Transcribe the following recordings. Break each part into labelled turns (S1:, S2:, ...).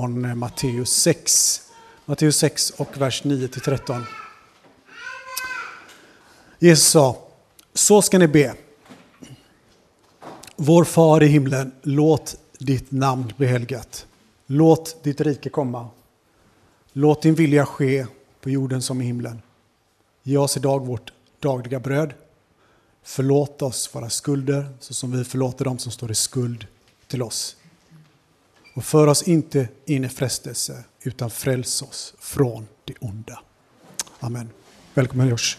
S1: från eh, Matteus 6. Matteus 6 och vers 9 till 13. Jesus sa, så ska ni be. Vår far i himlen, låt ditt namn bli helgat. Låt ditt rike komma. Låt din vilja ske på jorden som i himlen. Ge oss idag vårt dagliga bröd. Förlåt oss våra skulder så som vi förlåter dem som står i skuld till oss. Och för oss inte in i frestelse utan fräls oss från det onda. Amen. Välkommen Josh.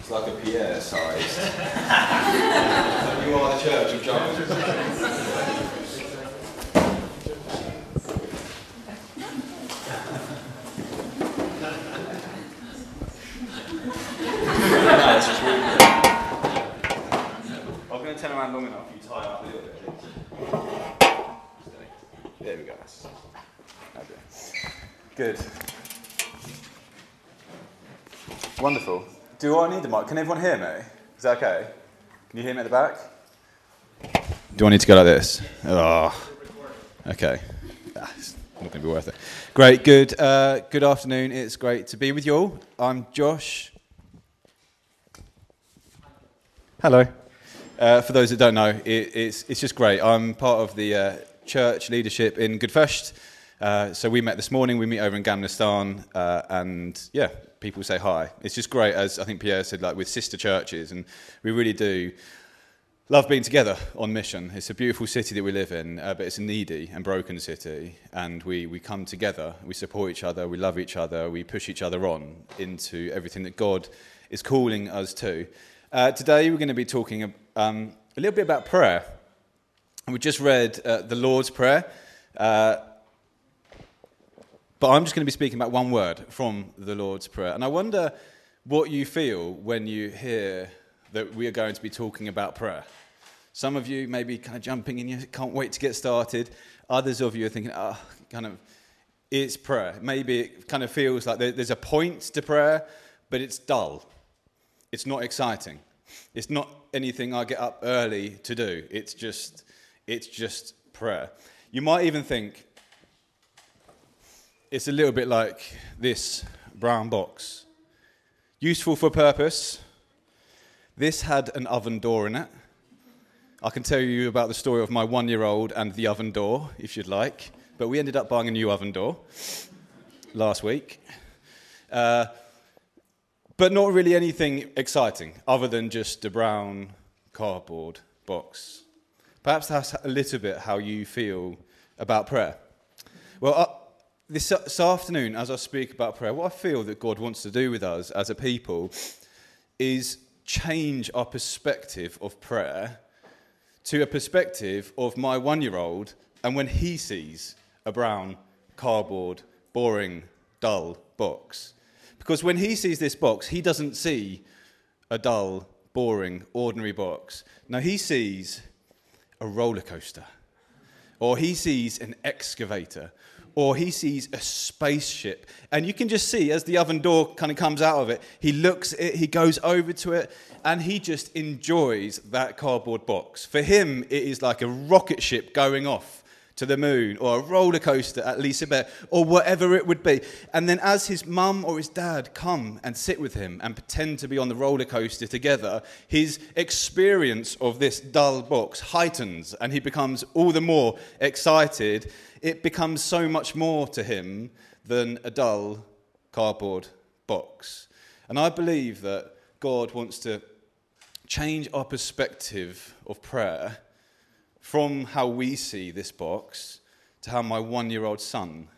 S2: It's like a Pierre-sized. you are the church of John. Long enough. You tie up a little bit. There we go. Good. Wonderful. Do I need the mic? Can everyone hear me? Is that okay? Can you hear me at the back? Do I need to go like this? Oh, okay. Ah, it's not going to be worth it. Great, good. Uh, good afternoon. It's great to be with you all. I'm Josh. Hello. Uh, for those that don't know, it, it's, it's just great. I'm part of the uh, church leadership in Goodfest. Uh, so we met this morning. We meet over in Gamla stan, uh, and yeah, people say hi. It's just great, as I think Pierre said, like with sister churches, and we really do love being together on mission. It's a beautiful city that we live in, uh, but it's a needy and broken city, and we, we come together, we support each other, we love each other, we push each other on into everything that God is calling us to. Uh, today we're going to be talking um, a little bit about prayer. And we just read uh, the Lord's Prayer. Uh, but I'm just going to be speaking about one word from the Lord's Prayer. And I wonder what you feel when you hear that we are going to be talking about prayer. Some of you may be kind of jumping in, you can't wait to get started. Others of you are thinking, oh, kind of, it's prayer. Maybe it kind of feels like there's a point to prayer, but it's dull. It's not exciting. It's not anything I get up early to do. It's just, it's just prayer. You might even think, it's a little bit like this brown box. Useful for purpose. This had an oven door in it. I can tell you about the story of my one year old and the oven door, if you'd like. But we ended up buying a new oven door last week. Uh, but not really anything exciting other than just a brown cardboard box. Perhaps that's a little bit how you feel about prayer. Well, uh, this, this afternoon, as I speak about prayer, what I feel that God wants to do with us as a people is change our perspective of prayer to a perspective of my one year old and when he sees a brown, cardboard, boring, dull box. Because when he sees this box, he doesn't see a dull, boring, ordinary box. No, he sees a roller coaster, or he sees an excavator, or he sees a spaceship. And you can just see as the oven door kind of comes out of it, he looks at it, he goes over to it, and he just enjoys that cardboard box. For him, it is like a rocket ship going off to the moon, or a roller coaster at Liseberg, or whatever it would be. And then as his mum or his dad come and sit with him and pretend to be on the roller coaster together, his experience of this dull box heightens and he becomes all the more excited. It becomes so much more to him than a dull cardboard box. And I believe that God wants to change our perspective of prayer from how we see this box to how my one year old son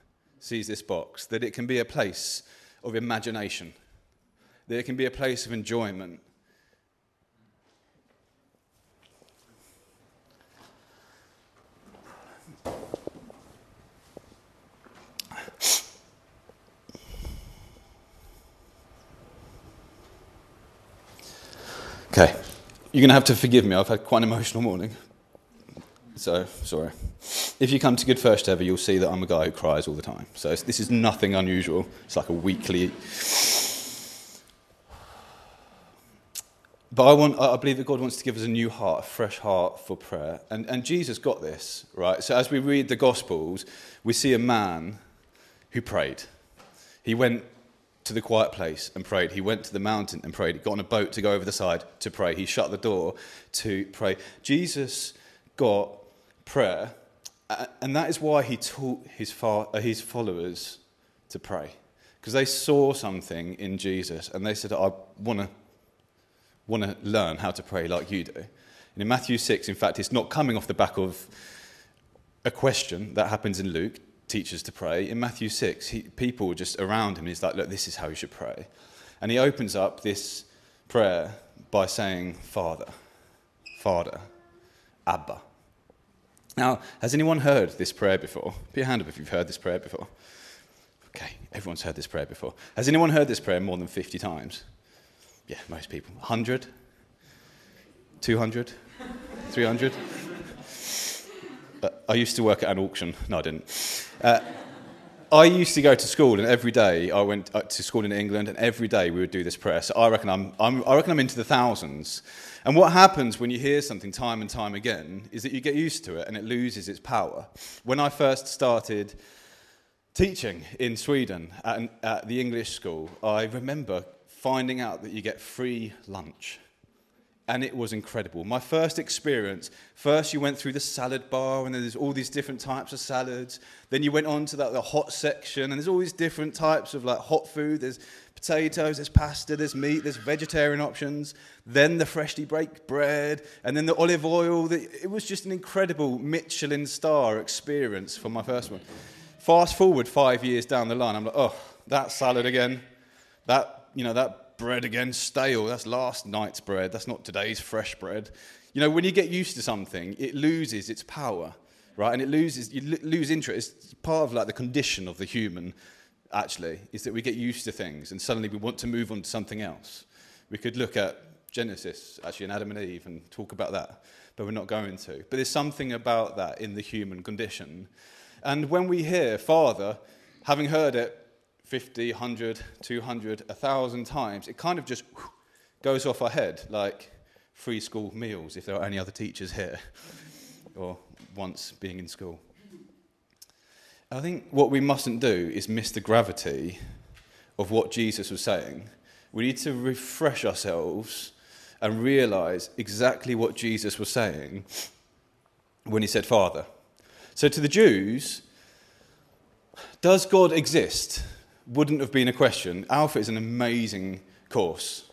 S2: sees this box, that it can be a place of imagination, that it can be a place of enjoyment. Okay, you're going to have to forgive me. I've had quite an emotional morning. So, sorry. If you come to Good First Ever, you'll see that I'm a guy who cries all the time. So, this is nothing unusual. It's like a weekly. but I, want, I believe that God wants to give us a new heart, a fresh heart for prayer. And, and Jesus got this, right? So as we read the Gospels, we see a man who prayed. He went to the quiet place and prayed. He went to the mountain and prayed. He got on a boat to go over the side to pray. He shut the door to pray. Jesus got prayer, and that is why he taught his, uh, his followers to pray. Because they saw something in Jesus and they said, I want to want to learn how to pray like you do. And in Matthew 6, in fact, it's not coming off the back of a question that happens in Luke, teachers to pray. In Matthew 6, he, people were just around him. He's like, look, this is how you should pray. And he opens up this prayer by saying, Father, Father, Abba. Now, has anyone heard this prayer before? Put your hand up if you've heard this prayer before. Okay, everyone's heard this prayer before. Has anyone heard this prayer more than 50 times? Yeah, most people. 100? 200? 300? Uh, I used to work at an auction. No, I didn't. Uh, I used to go to school, and every day I went uh, to school in England, and every day we would do this prayer. So I reckon I'm, I'm, I reckon I'm into the thousands. And what happens when you hear something time and time again is that you get used to it and it loses its power. When I first started teaching in Sweden at, at the English school, I remember finding out that you get free lunch. And it was incredible. My first experience, first you went through the salad bar and there's all these different types of salads. Then you went on to the, the hot section and there's all these different types of like hot food. There's potatoes, there's pasta, there's meat, there's vegetarian options. Then the freshly baked bread and then the olive oil. It was just an incredible Michelin star experience for my first one. Fast forward five years down the line, I'm like, oh, that salad again. That you know, that bread again, stale. That's last night's bread. That's not today's fresh bread. You know, when you get used to something, it loses its power, right? And it loses, you lose interest. It's part of like the condition of the human, actually, is that we get used to things and suddenly we want to move on to something else. We could look at Genesis, actually, and Adam and Eve, and talk about that, but we're not going to. But there's something about that in the human condition. And when we hear Father, having heard it 50, 100, 200, 1,000 times, it kind of just goes off our head like free school meals if there are any other teachers here or once being in school. I think what we mustn't do is miss the gravity of what Jesus was saying. We need to refresh ourselves and realize exactly what Jesus was saying when he said Father. So, to the Jews, does God exist? Wouldn't have been a question. Alpha is an amazing course.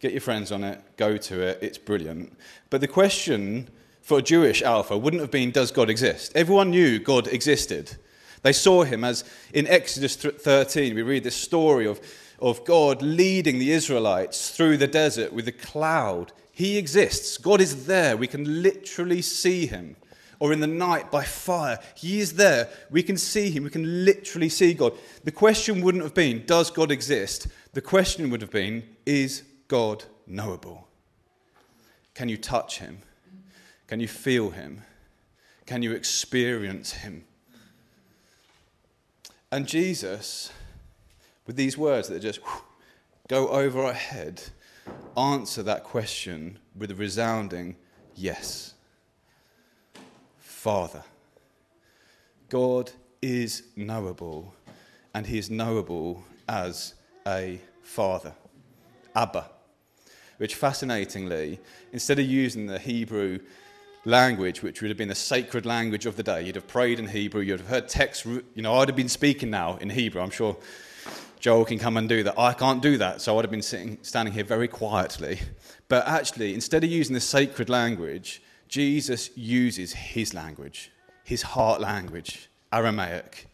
S2: Get your friends on it, go to it, it's brilliant. But the question for a Jewish Alpha wouldn't have been, Does God exist? Everyone knew God existed. They saw him as in Exodus 13, we read this story of, of God leading the Israelites through the desert with a cloud. He exists. God is there. We can literally see him or in the night by fire. He is there. We can see him. We can literally see God. The question wouldn't have been, does God exist? The question would have been, is God knowable? Can you touch him? Can you feel him? Can you experience him? And Jesus, with these words that just go over our head, answer that question with a resounding yes. Father. God is knowable, and he is knowable as a father. Abba. Which fascinatingly, instead of using the Hebrew language, which would have been the sacred language of the day, you'd have prayed in Hebrew, you'd have heard texts. you know, I'd have been speaking now in Hebrew. I'm sure Joel can come and do that. I can't do that, so I'd have been sitting, standing here very quietly. But actually, instead of using the sacred language, Jesus uses his language, his heart language, Aramaic.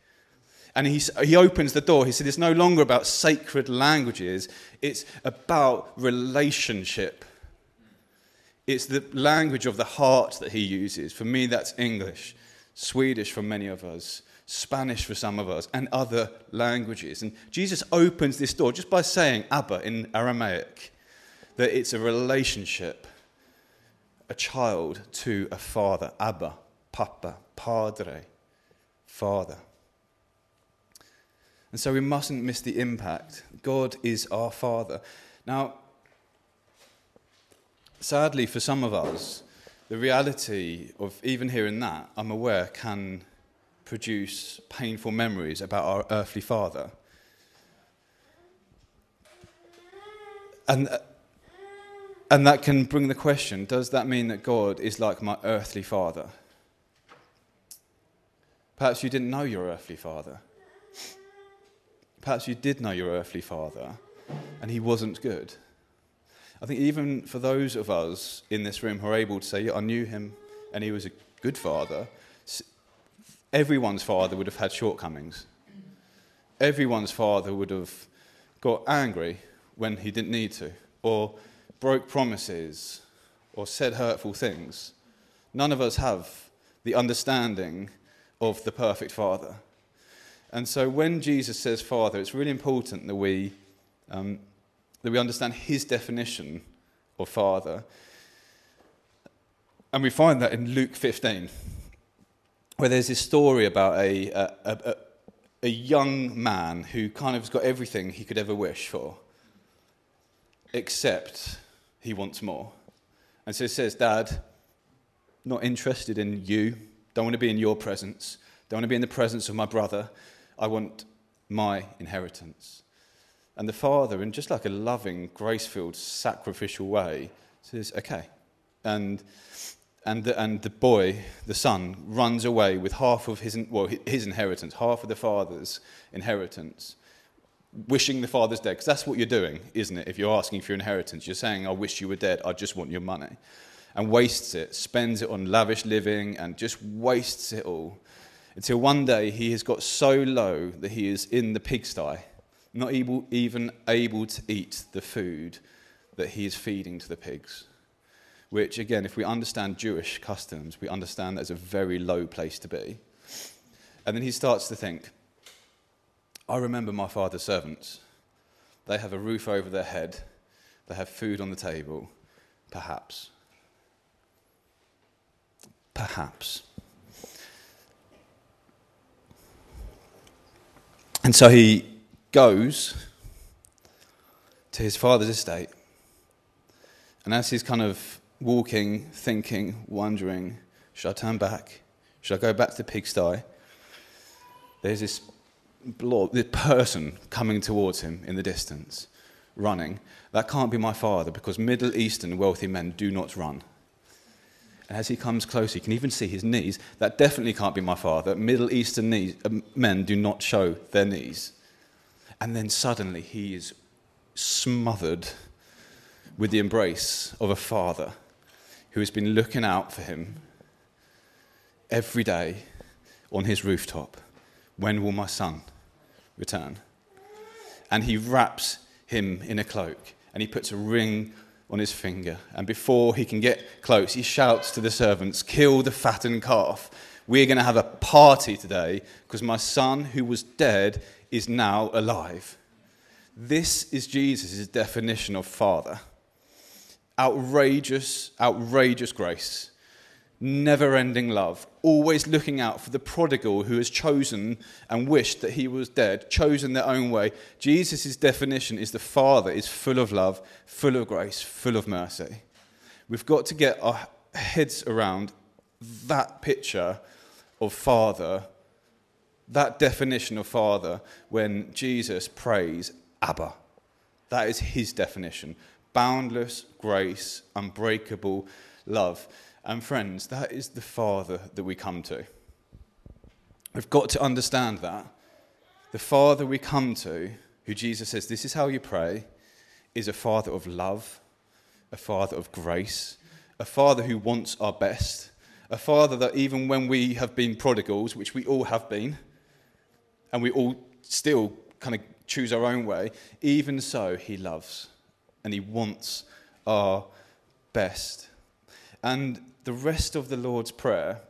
S2: And he, he opens the door. He said, It's no longer about sacred languages, it's about relationship. It's the language of the heart that he uses. For me, that's English, Swedish for many of us, Spanish for some of us, and other languages. And Jesus opens this door just by saying Abba in Aramaic, that it's a relationship a child to a father. Abba, Papa, Padre, Father. And so we mustn't miss the impact. God is our Father. Now, sadly, for some of us, the reality of even hearing that, I'm aware, can produce painful memories about our earthly father. And, uh, and that can bring the question does that mean that God is like my earthly father? Perhaps you didn't know your earthly father. Perhaps you did know your earthly father and he wasn't good. I think even for those of us in this room who are able to say, yeah, I knew him and he was a good father, everyone's father would have had shortcomings. Everyone's father would have got angry when he didn't need to, or broke promises, or said hurtful things. None of us have the understanding of the perfect father. And so when Jesus says father, it's really important that we um, that we understand his definition of father. And we find that in Luke 15, where there's this story about a, a, a, a young man who kind of has got everything he could ever wish for, except he wants more. And so he says, Dad, not interested in you, don't want to be in your presence, don't want to be in the presence of my brother. I want my inheritance. And the father, in just like a loving, grace filled, sacrificial way, says, okay. And, and, the, and the boy, the son, runs away with half of his, well, his inheritance, half of the father's inheritance, wishing the father's dead. Because that's what you're doing, isn't it? If you're asking for your inheritance, you're saying, I wish you were dead, I just want your money. And wastes it, spends it on lavish living, and just wastes it all. Until one day he has got so low that he is in the pigsty not able, even able to eat the food that he is feeding to the pigs. Which, again, if we understand Jewish customs, we understand that's a very low place to be. And then he starts to think, I remember my father's servants. They have a roof over their head, they have food on the table, perhaps. Perhaps. And so he goes to his father's estate. And as he's kind of walking, thinking, wondering, should I turn back? Should I go back to the pigsty? There's this, blob, this person coming towards him in the distance, running. That can't be my father because Middle Eastern wealthy men do not run. And as he comes closer, you can even see his knees. That definitely can't be my father. Middle Eastern knees, uh, men do not show their knees. And then suddenly he is smothered with the embrace of a father who has been looking out for him every day on his rooftop. When will my son return? And he wraps him in a cloak and he puts a ring on his finger. And before he can get close, he shouts to the servants, Kill the fattened calf. We're going to have a party today because my son, who was dead, is now alive. This is Jesus' definition of Father outrageous, outrageous grace, never ending love, always looking out for the prodigal who has chosen and wished that he was dead, chosen their own way. Jesus' definition is the Father is full of love, full of grace, full of mercy. We've got to get our heads around that picture of Father that definition of Father when Jesus prays, Abba. That is his definition boundless grace, unbreakable love. And friends, that is the Father that we come to. We've got to understand that. The Father we come to, who Jesus says, This is how you pray, is a Father of love, a Father of grace, a Father who wants our best, a Father that even when we have been prodigals, which we all have been, and we all still kind of choose our own way, even so, He loves and He wants our best. And the rest of the Lord's Prayer,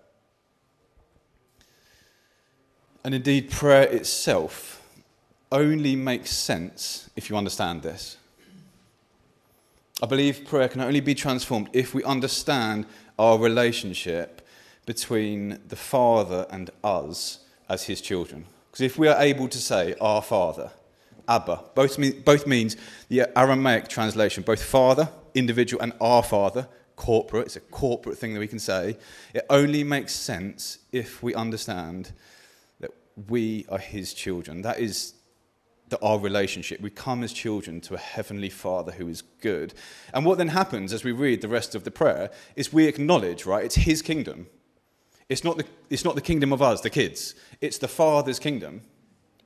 S2: and indeed prayer itself, only makes sense if you understand this. I believe prayer can only be transformed if we understand our relationship between the Father and us as His children. Because if we are able to say, Our Father, Abba, both, mean, both means the Aramaic translation, both Father individual and our Father, corporate. It's a corporate thing that we can say. It only makes sense if we understand that we are His children. That is the, our relationship. We come as children to a heavenly Father who is good. And what then happens as we read the rest of the prayer is we acknowledge, right, it's His kingdom. It's not the, it's not the kingdom of us, the kids. It's the Father's kingdom.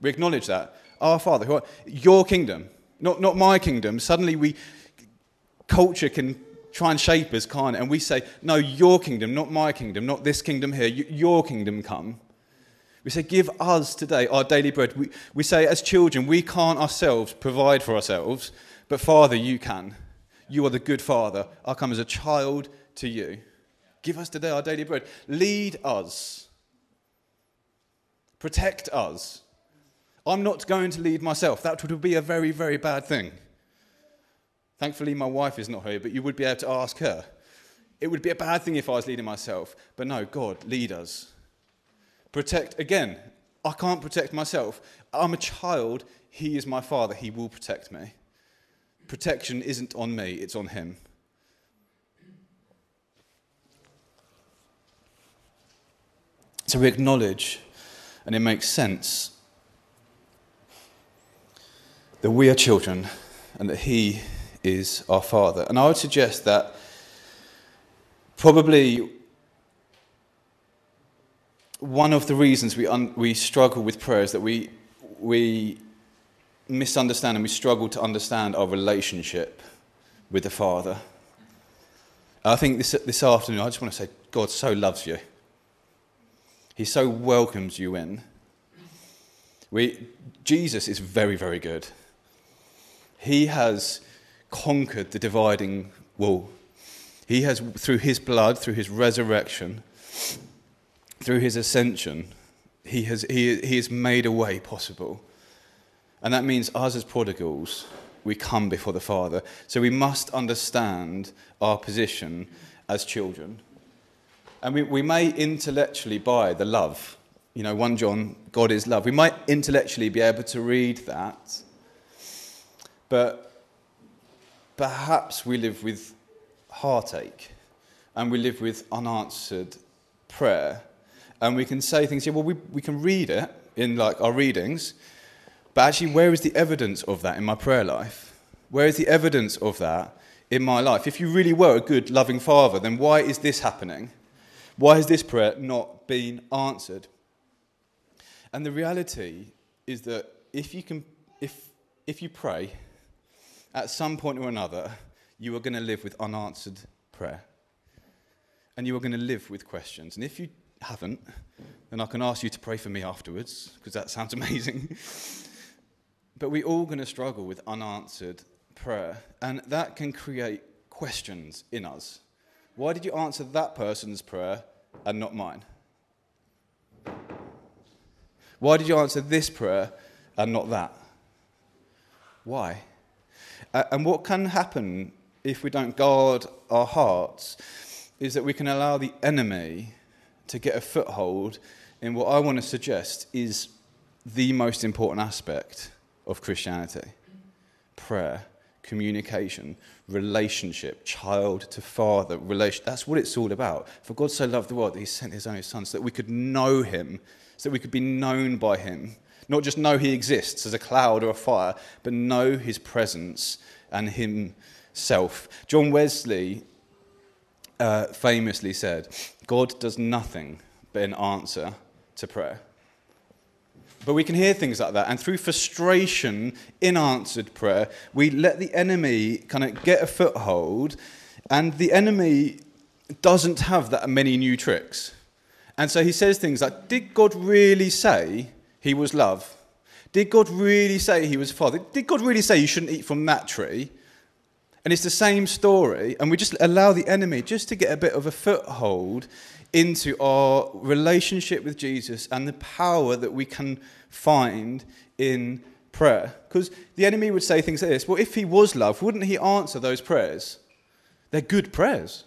S2: We acknowledge that. Our Father, are, your kingdom, not, not my kingdom. Suddenly we, culture can try and shape us, can't it? And we say, no, your kingdom, not my kingdom, not this kingdom here, your kingdom come. We say, give us today our daily bread. We, we say, as children, we can't ourselves provide for ourselves, but Father, you can. You are the good Father. I come as a child to you. Give us today our daily bread. Lead us. Protect us. I'm not going to lead myself. That would be a very, very bad thing. Thankfully, my wife is not here, but you would be able to ask her. It would be a bad thing if I was leading myself. But no, God, lead us. Protect, again, I can't protect myself. I'm a child. He is my father. He will protect me. Protection isn't on me, it's on him. So we acknowledge, and it makes sense, that we are children and that He is our Father. And I would suggest that probably one of the reasons we, un- we struggle with prayer is that we, we misunderstand and we struggle to understand our relationship with the Father. I think this, this afternoon, I just want to say, God so loves you. He so welcomes you in. We, Jesus is very, very good. He has conquered the dividing wall. He has, through his blood, through his resurrection, through his ascension, he has, he, he has made a way possible. And that means us as prodigals, we come before the Father. So we must understand our position as children. And we, we may intellectually buy the love. You know, 1 John, God is love. We might intellectually be able to read that. But perhaps we live with heartache and we live with unanswered prayer. And we can say things, yeah, well, we, we can read it in like our readings, but actually, where is the evidence of that in my prayer life? Where is the evidence of that in my life? If you really were a good, loving father, then why is this happening? Why has this prayer not been answered? And the reality is that if you, can, if, if you pray, at some point or another, you are going to live with unanswered prayer. And you are going to live with questions. And if you haven't, then I can ask you to pray for me afterwards, because that sounds amazing. but we're all going to struggle with unanswered prayer. And that can create questions in us. Why did you answer that person's prayer and not mine? Why did you answer this prayer and not that? Why? Uh, and what can happen if we don't guard our hearts is that we can allow the enemy to get a foothold in what I want to suggest is the most important aspect of Christianity prayer communication, relationship, child to father, relation. That's what it's all about. For God so loved the world that he sent his only son so that we could know him, so that we could be known by him. Not just know he exists as a cloud or a fire, but know his presence and himself. John Wesley uh, famously said, God does nothing but an answer to prayer. But we can hear things like that. And through frustration in answered prayer, we let the enemy kind of get a foothold. And the enemy doesn't have that many new tricks. And so he says things like Did God really say he was love? Did God really say he was father? Did God really say you shouldn't eat from that tree? And it's the same story. And we just allow the enemy just to get a bit of a foothold into our relationship with Jesus and the power that we can find in prayer. Because the enemy would say things like this well, if he was love, wouldn't he answer those prayers? They're good prayers.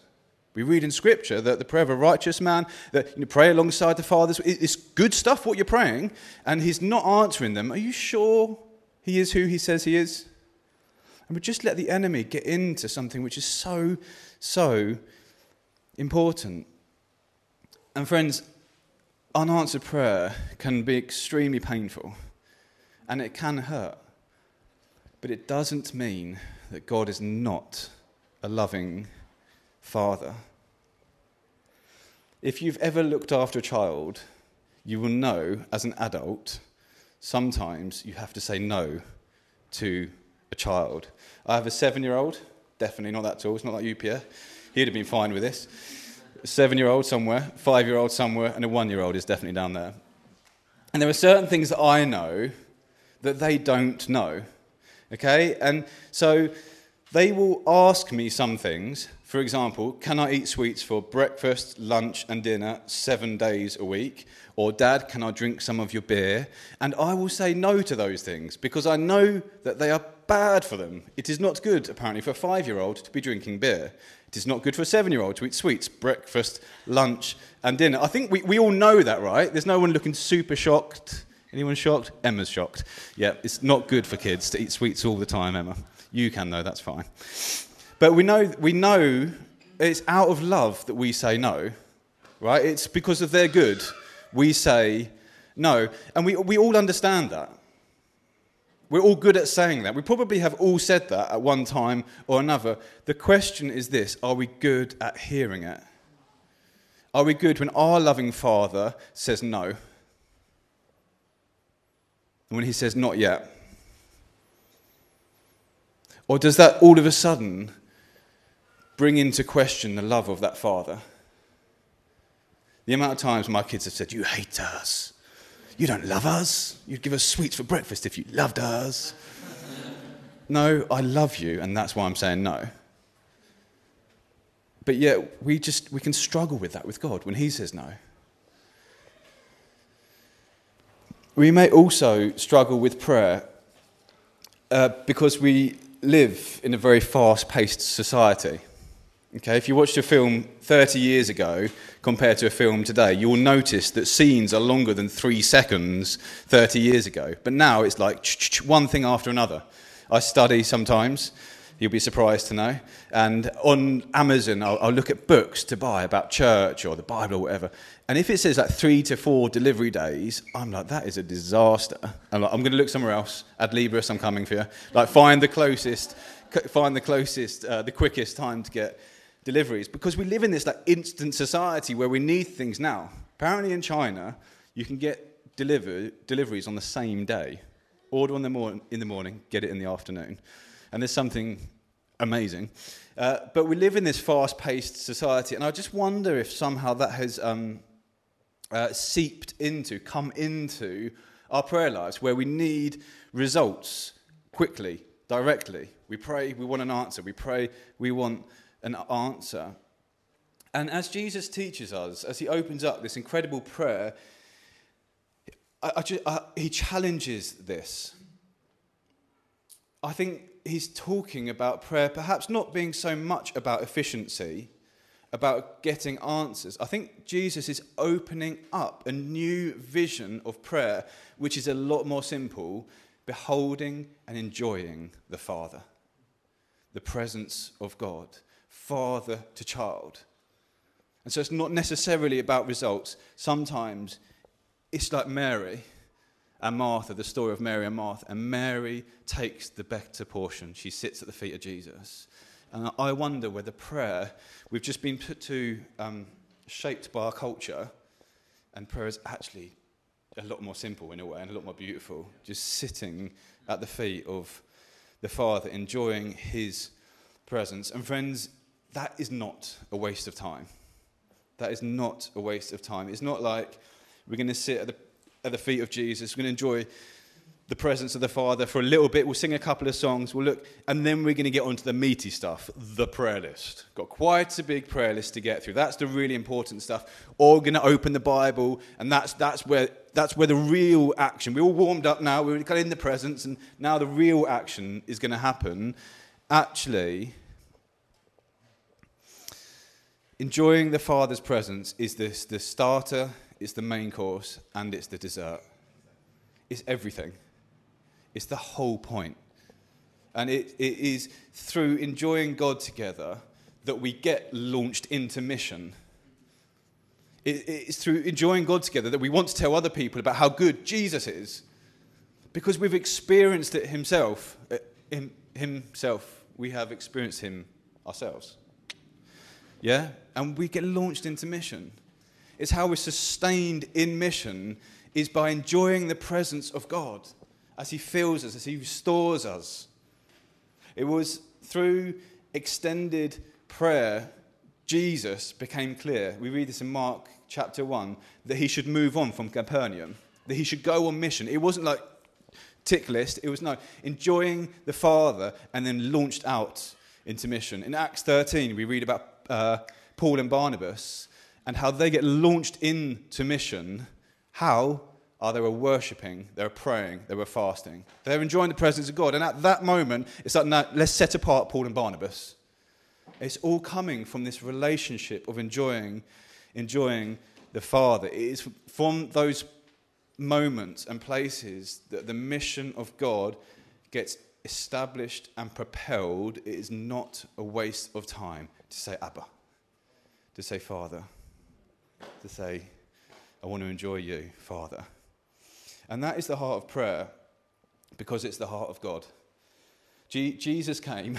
S2: We read in Scripture that the prayer of a righteous man, that you pray alongside the Father's, it's good stuff what you're praying, and he's not answering them. Are you sure he is who he says he is? And we just let the enemy get into something which is so, so important. And friends, unanswered prayer can be extremely painful and it can hurt. But it doesn't mean that God is not a loving father. If you've ever looked after a child, you will know as an adult, sometimes you have to say no to a child. I have a seven year old, definitely not that tall, it's not like you, Pierre. He'd have been fine with this. Seven year old somewhere, five year old somewhere, and a one year old is definitely down there. And there are certain things that I know that they don't know. Okay? And so they will ask me some things. For example, can I eat sweets for breakfast, lunch, and dinner seven days a week? Or, Dad, can I drink some of your beer? And I will say no to those things because I know that they are bad for them. It is not good, apparently, for a five year old to be drinking beer. It is not good for a seven year old to eat sweets, breakfast, lunch, and dinner. I think we, we all know that, right? There's no one looking super shocked. Anyone shocked? Emma's shocked. Yeah, it's not good for kids to eat sweets all the time, Emma. You can, though, that's fine. But we know, we know it's out of love that we say no, right? It's because of their good we say no. And we, we all understand that. We're all good at saying that. We probably have all said that at one time or another. The question is this are we good at hearing it? Are we good when our loving Father says no? And when he says not yet? Or does that all of a sudden bring into question the love of that Father? The amount of times my kids have said, You hate us. You don't love us. You'd give us sweets for breakfast if you loved us. no, I love you, and that's why I'm saying no. But yet, we just we can struggle with that with God when He says no. We may also struggle with prayer uh, because we live in a very fast paced society. Okay, if you watched a film 30 years ago compared to a film today, you will notice that scenes are longer than three seconds 30 years ago. But now it's like one thing after another. I study sometimes, you'll be surprised to know. And on Amazon, I'll, I'll, look at books to buy about church or the Bible or whatever. And if it says like three to four delivery days, I'm like, that is a disaster. I'm, like, I'm going to look somewhere else. Adlibris, I'm coming for you. Like, find the closest, find the closest, uh, the quickest time to get deliveries because we live in this like instant society where we need things now. Apparently, in China, you can get deliver, deliveries on the same day. Order in the, mor- in the morning, get it in the afternoon. And there's something amazing. Uh, but we live in this fast paced society, and I just wonder if somehow that has um, uh, seeped into, come into our prayer lives where we need results quickly, directly. We pray, we want an answer. We pray, we want an answer. And as Jesus teaches us, as he opens up this incredible prayer, I, I just, I, he challenges this. I think he's talking about prayer, perhaps not being so much about efficiency, about getting answers. I think Jesus is opening up a new vision of prayer, which is a lot more simple beholding and enjoying the Father, the presence of God father to child. And so it's not necessarily about results. Sometimes it's like Mary and Martha, the story of Mary and Martha. And Mary takes the better portion. She sits at the feet of Jesus. And I wonder whether prayer, we've just been put to, um, shaped by our culture, and prayer is actually a lot more simple in a way and a lot more beautiful. Just sitting at the feet of the Father, enjoying His presence. And friends, that is not a waste of time. That is not a waste of time. It's not like we're going to sit at the, at the feet of Jesus, we're going to enjoy the presence of the Father for a little bit. We'll sing a couple of songs. We'll look, and then we're going to get onto the meaty stuff, the prayer list. Got quite a big prayer list to get through. That's the really important stuff. We're going to open the Bible, and that's that's where that's where the real action. We're all warmed up now. We're kind of in the presence, and now the real action is going to happen. Actually, Enjoying the Father's presence is this, the starter, it's the main course, and it's the dessert. It's everything. It's the whole point. And it, it is through enjoying God together that we get launched into mission. It, it's through enjoying God together that we want to tell other people about how good Jesus is. Because we've experienced it himself. Eh, In himself, we have experienced him ourselves. Yeah? And we get launched into mission. It's how we're sustained in mission is by enjoying the presence of God as he fills us, as he restores us. It was through extended prayer, Jesus became clear. We read this in Mark chapter 1 that he should move on from Capernaum, that he should go on mission. It wasn't like tick list, it was no, enjoying the Father and then launched out into mission. In Acts 13, we read about uh, Paul and Barnabas and how they get launched into mission. How? are they were worshipping, they were praying, they were fasting. They were enjoying the presence of God. And at that moment, it's like, let's set apart Paul and Barnabas. It's all coming from this relationship of enjoying, enjoying the Father. It is from those moments and places that the mission of God gets established and propelled. It is not a waste of time to say Abba, to say Father, to say, I want to enjoy you, Father. And that is the heart of prayer because it's the heart of God. G- Jesus came,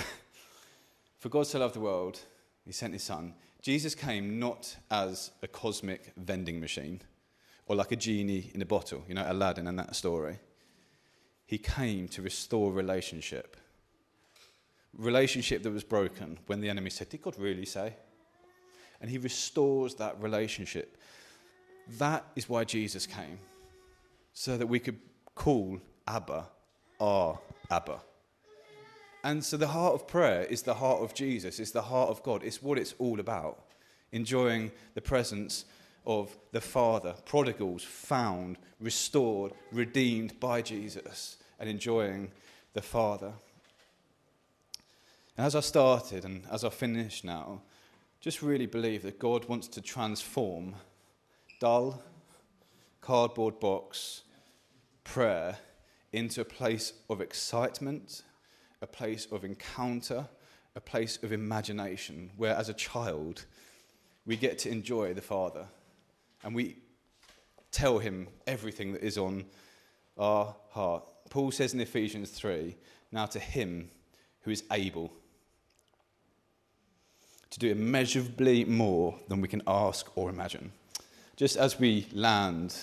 S2: for God so loved the world, he sent his son. Jesus came not as a cosmic vending machine or like a genie in a bottle, you know, Aladdin and that story. He came to restore relationship. Relationship that was broken when the enemy said, Did God really say? And he restores that relationship. That is why Jesus came so that we could call Abba our Abba. And so the heart of prayer is the heart of Jesus, it's the heart of God, it's what it's all about. Enjoying the presence of the Father, prodigals found, restored, redeemed by Jesus, and enjoying the Father. And as I started and as I finish now, just really believe that God wants to transform dull, cardboard box prayer into a place of excitement, a place of encounter, a place of imagination, where as a child we get to enjoy the Father and we tell him everything that is on our heart. Paul says in Ephesians 3 now to him who is able to do immeasurably more than we can ask or imagine. Just as we land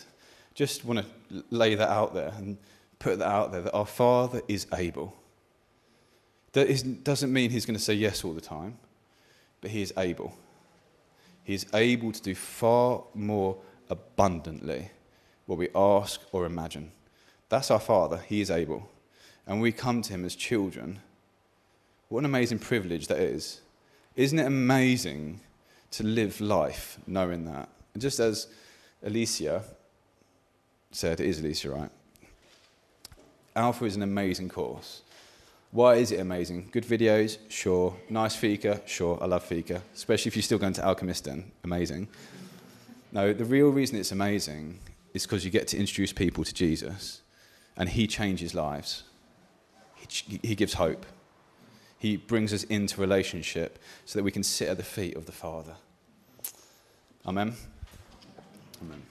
S2: just want to lay that out there and put that out there that our Father is able. That is, doesn't mean He's going to say yes all the time, but He is able. He is able to do far more abundantly what we ask or imagine. That's our Father. He is able. And we come to Him as children. What an amazing privilege that is. Isn't it amazing to live life knowing that? And just as Alicia said, it is Lisa, right? Alpha is an amazing course. Why is it amazing? Good videos, sure. Nice fika, sure. I love fika, especially if you're still going to Alchemisten, amazing. No, the real reason it's amazing is because you get to introduce people to Jesus and he changes lives. He, he gives hope. He brings us into relationship so that we can sit at the feet of the Father. Amen. Amen.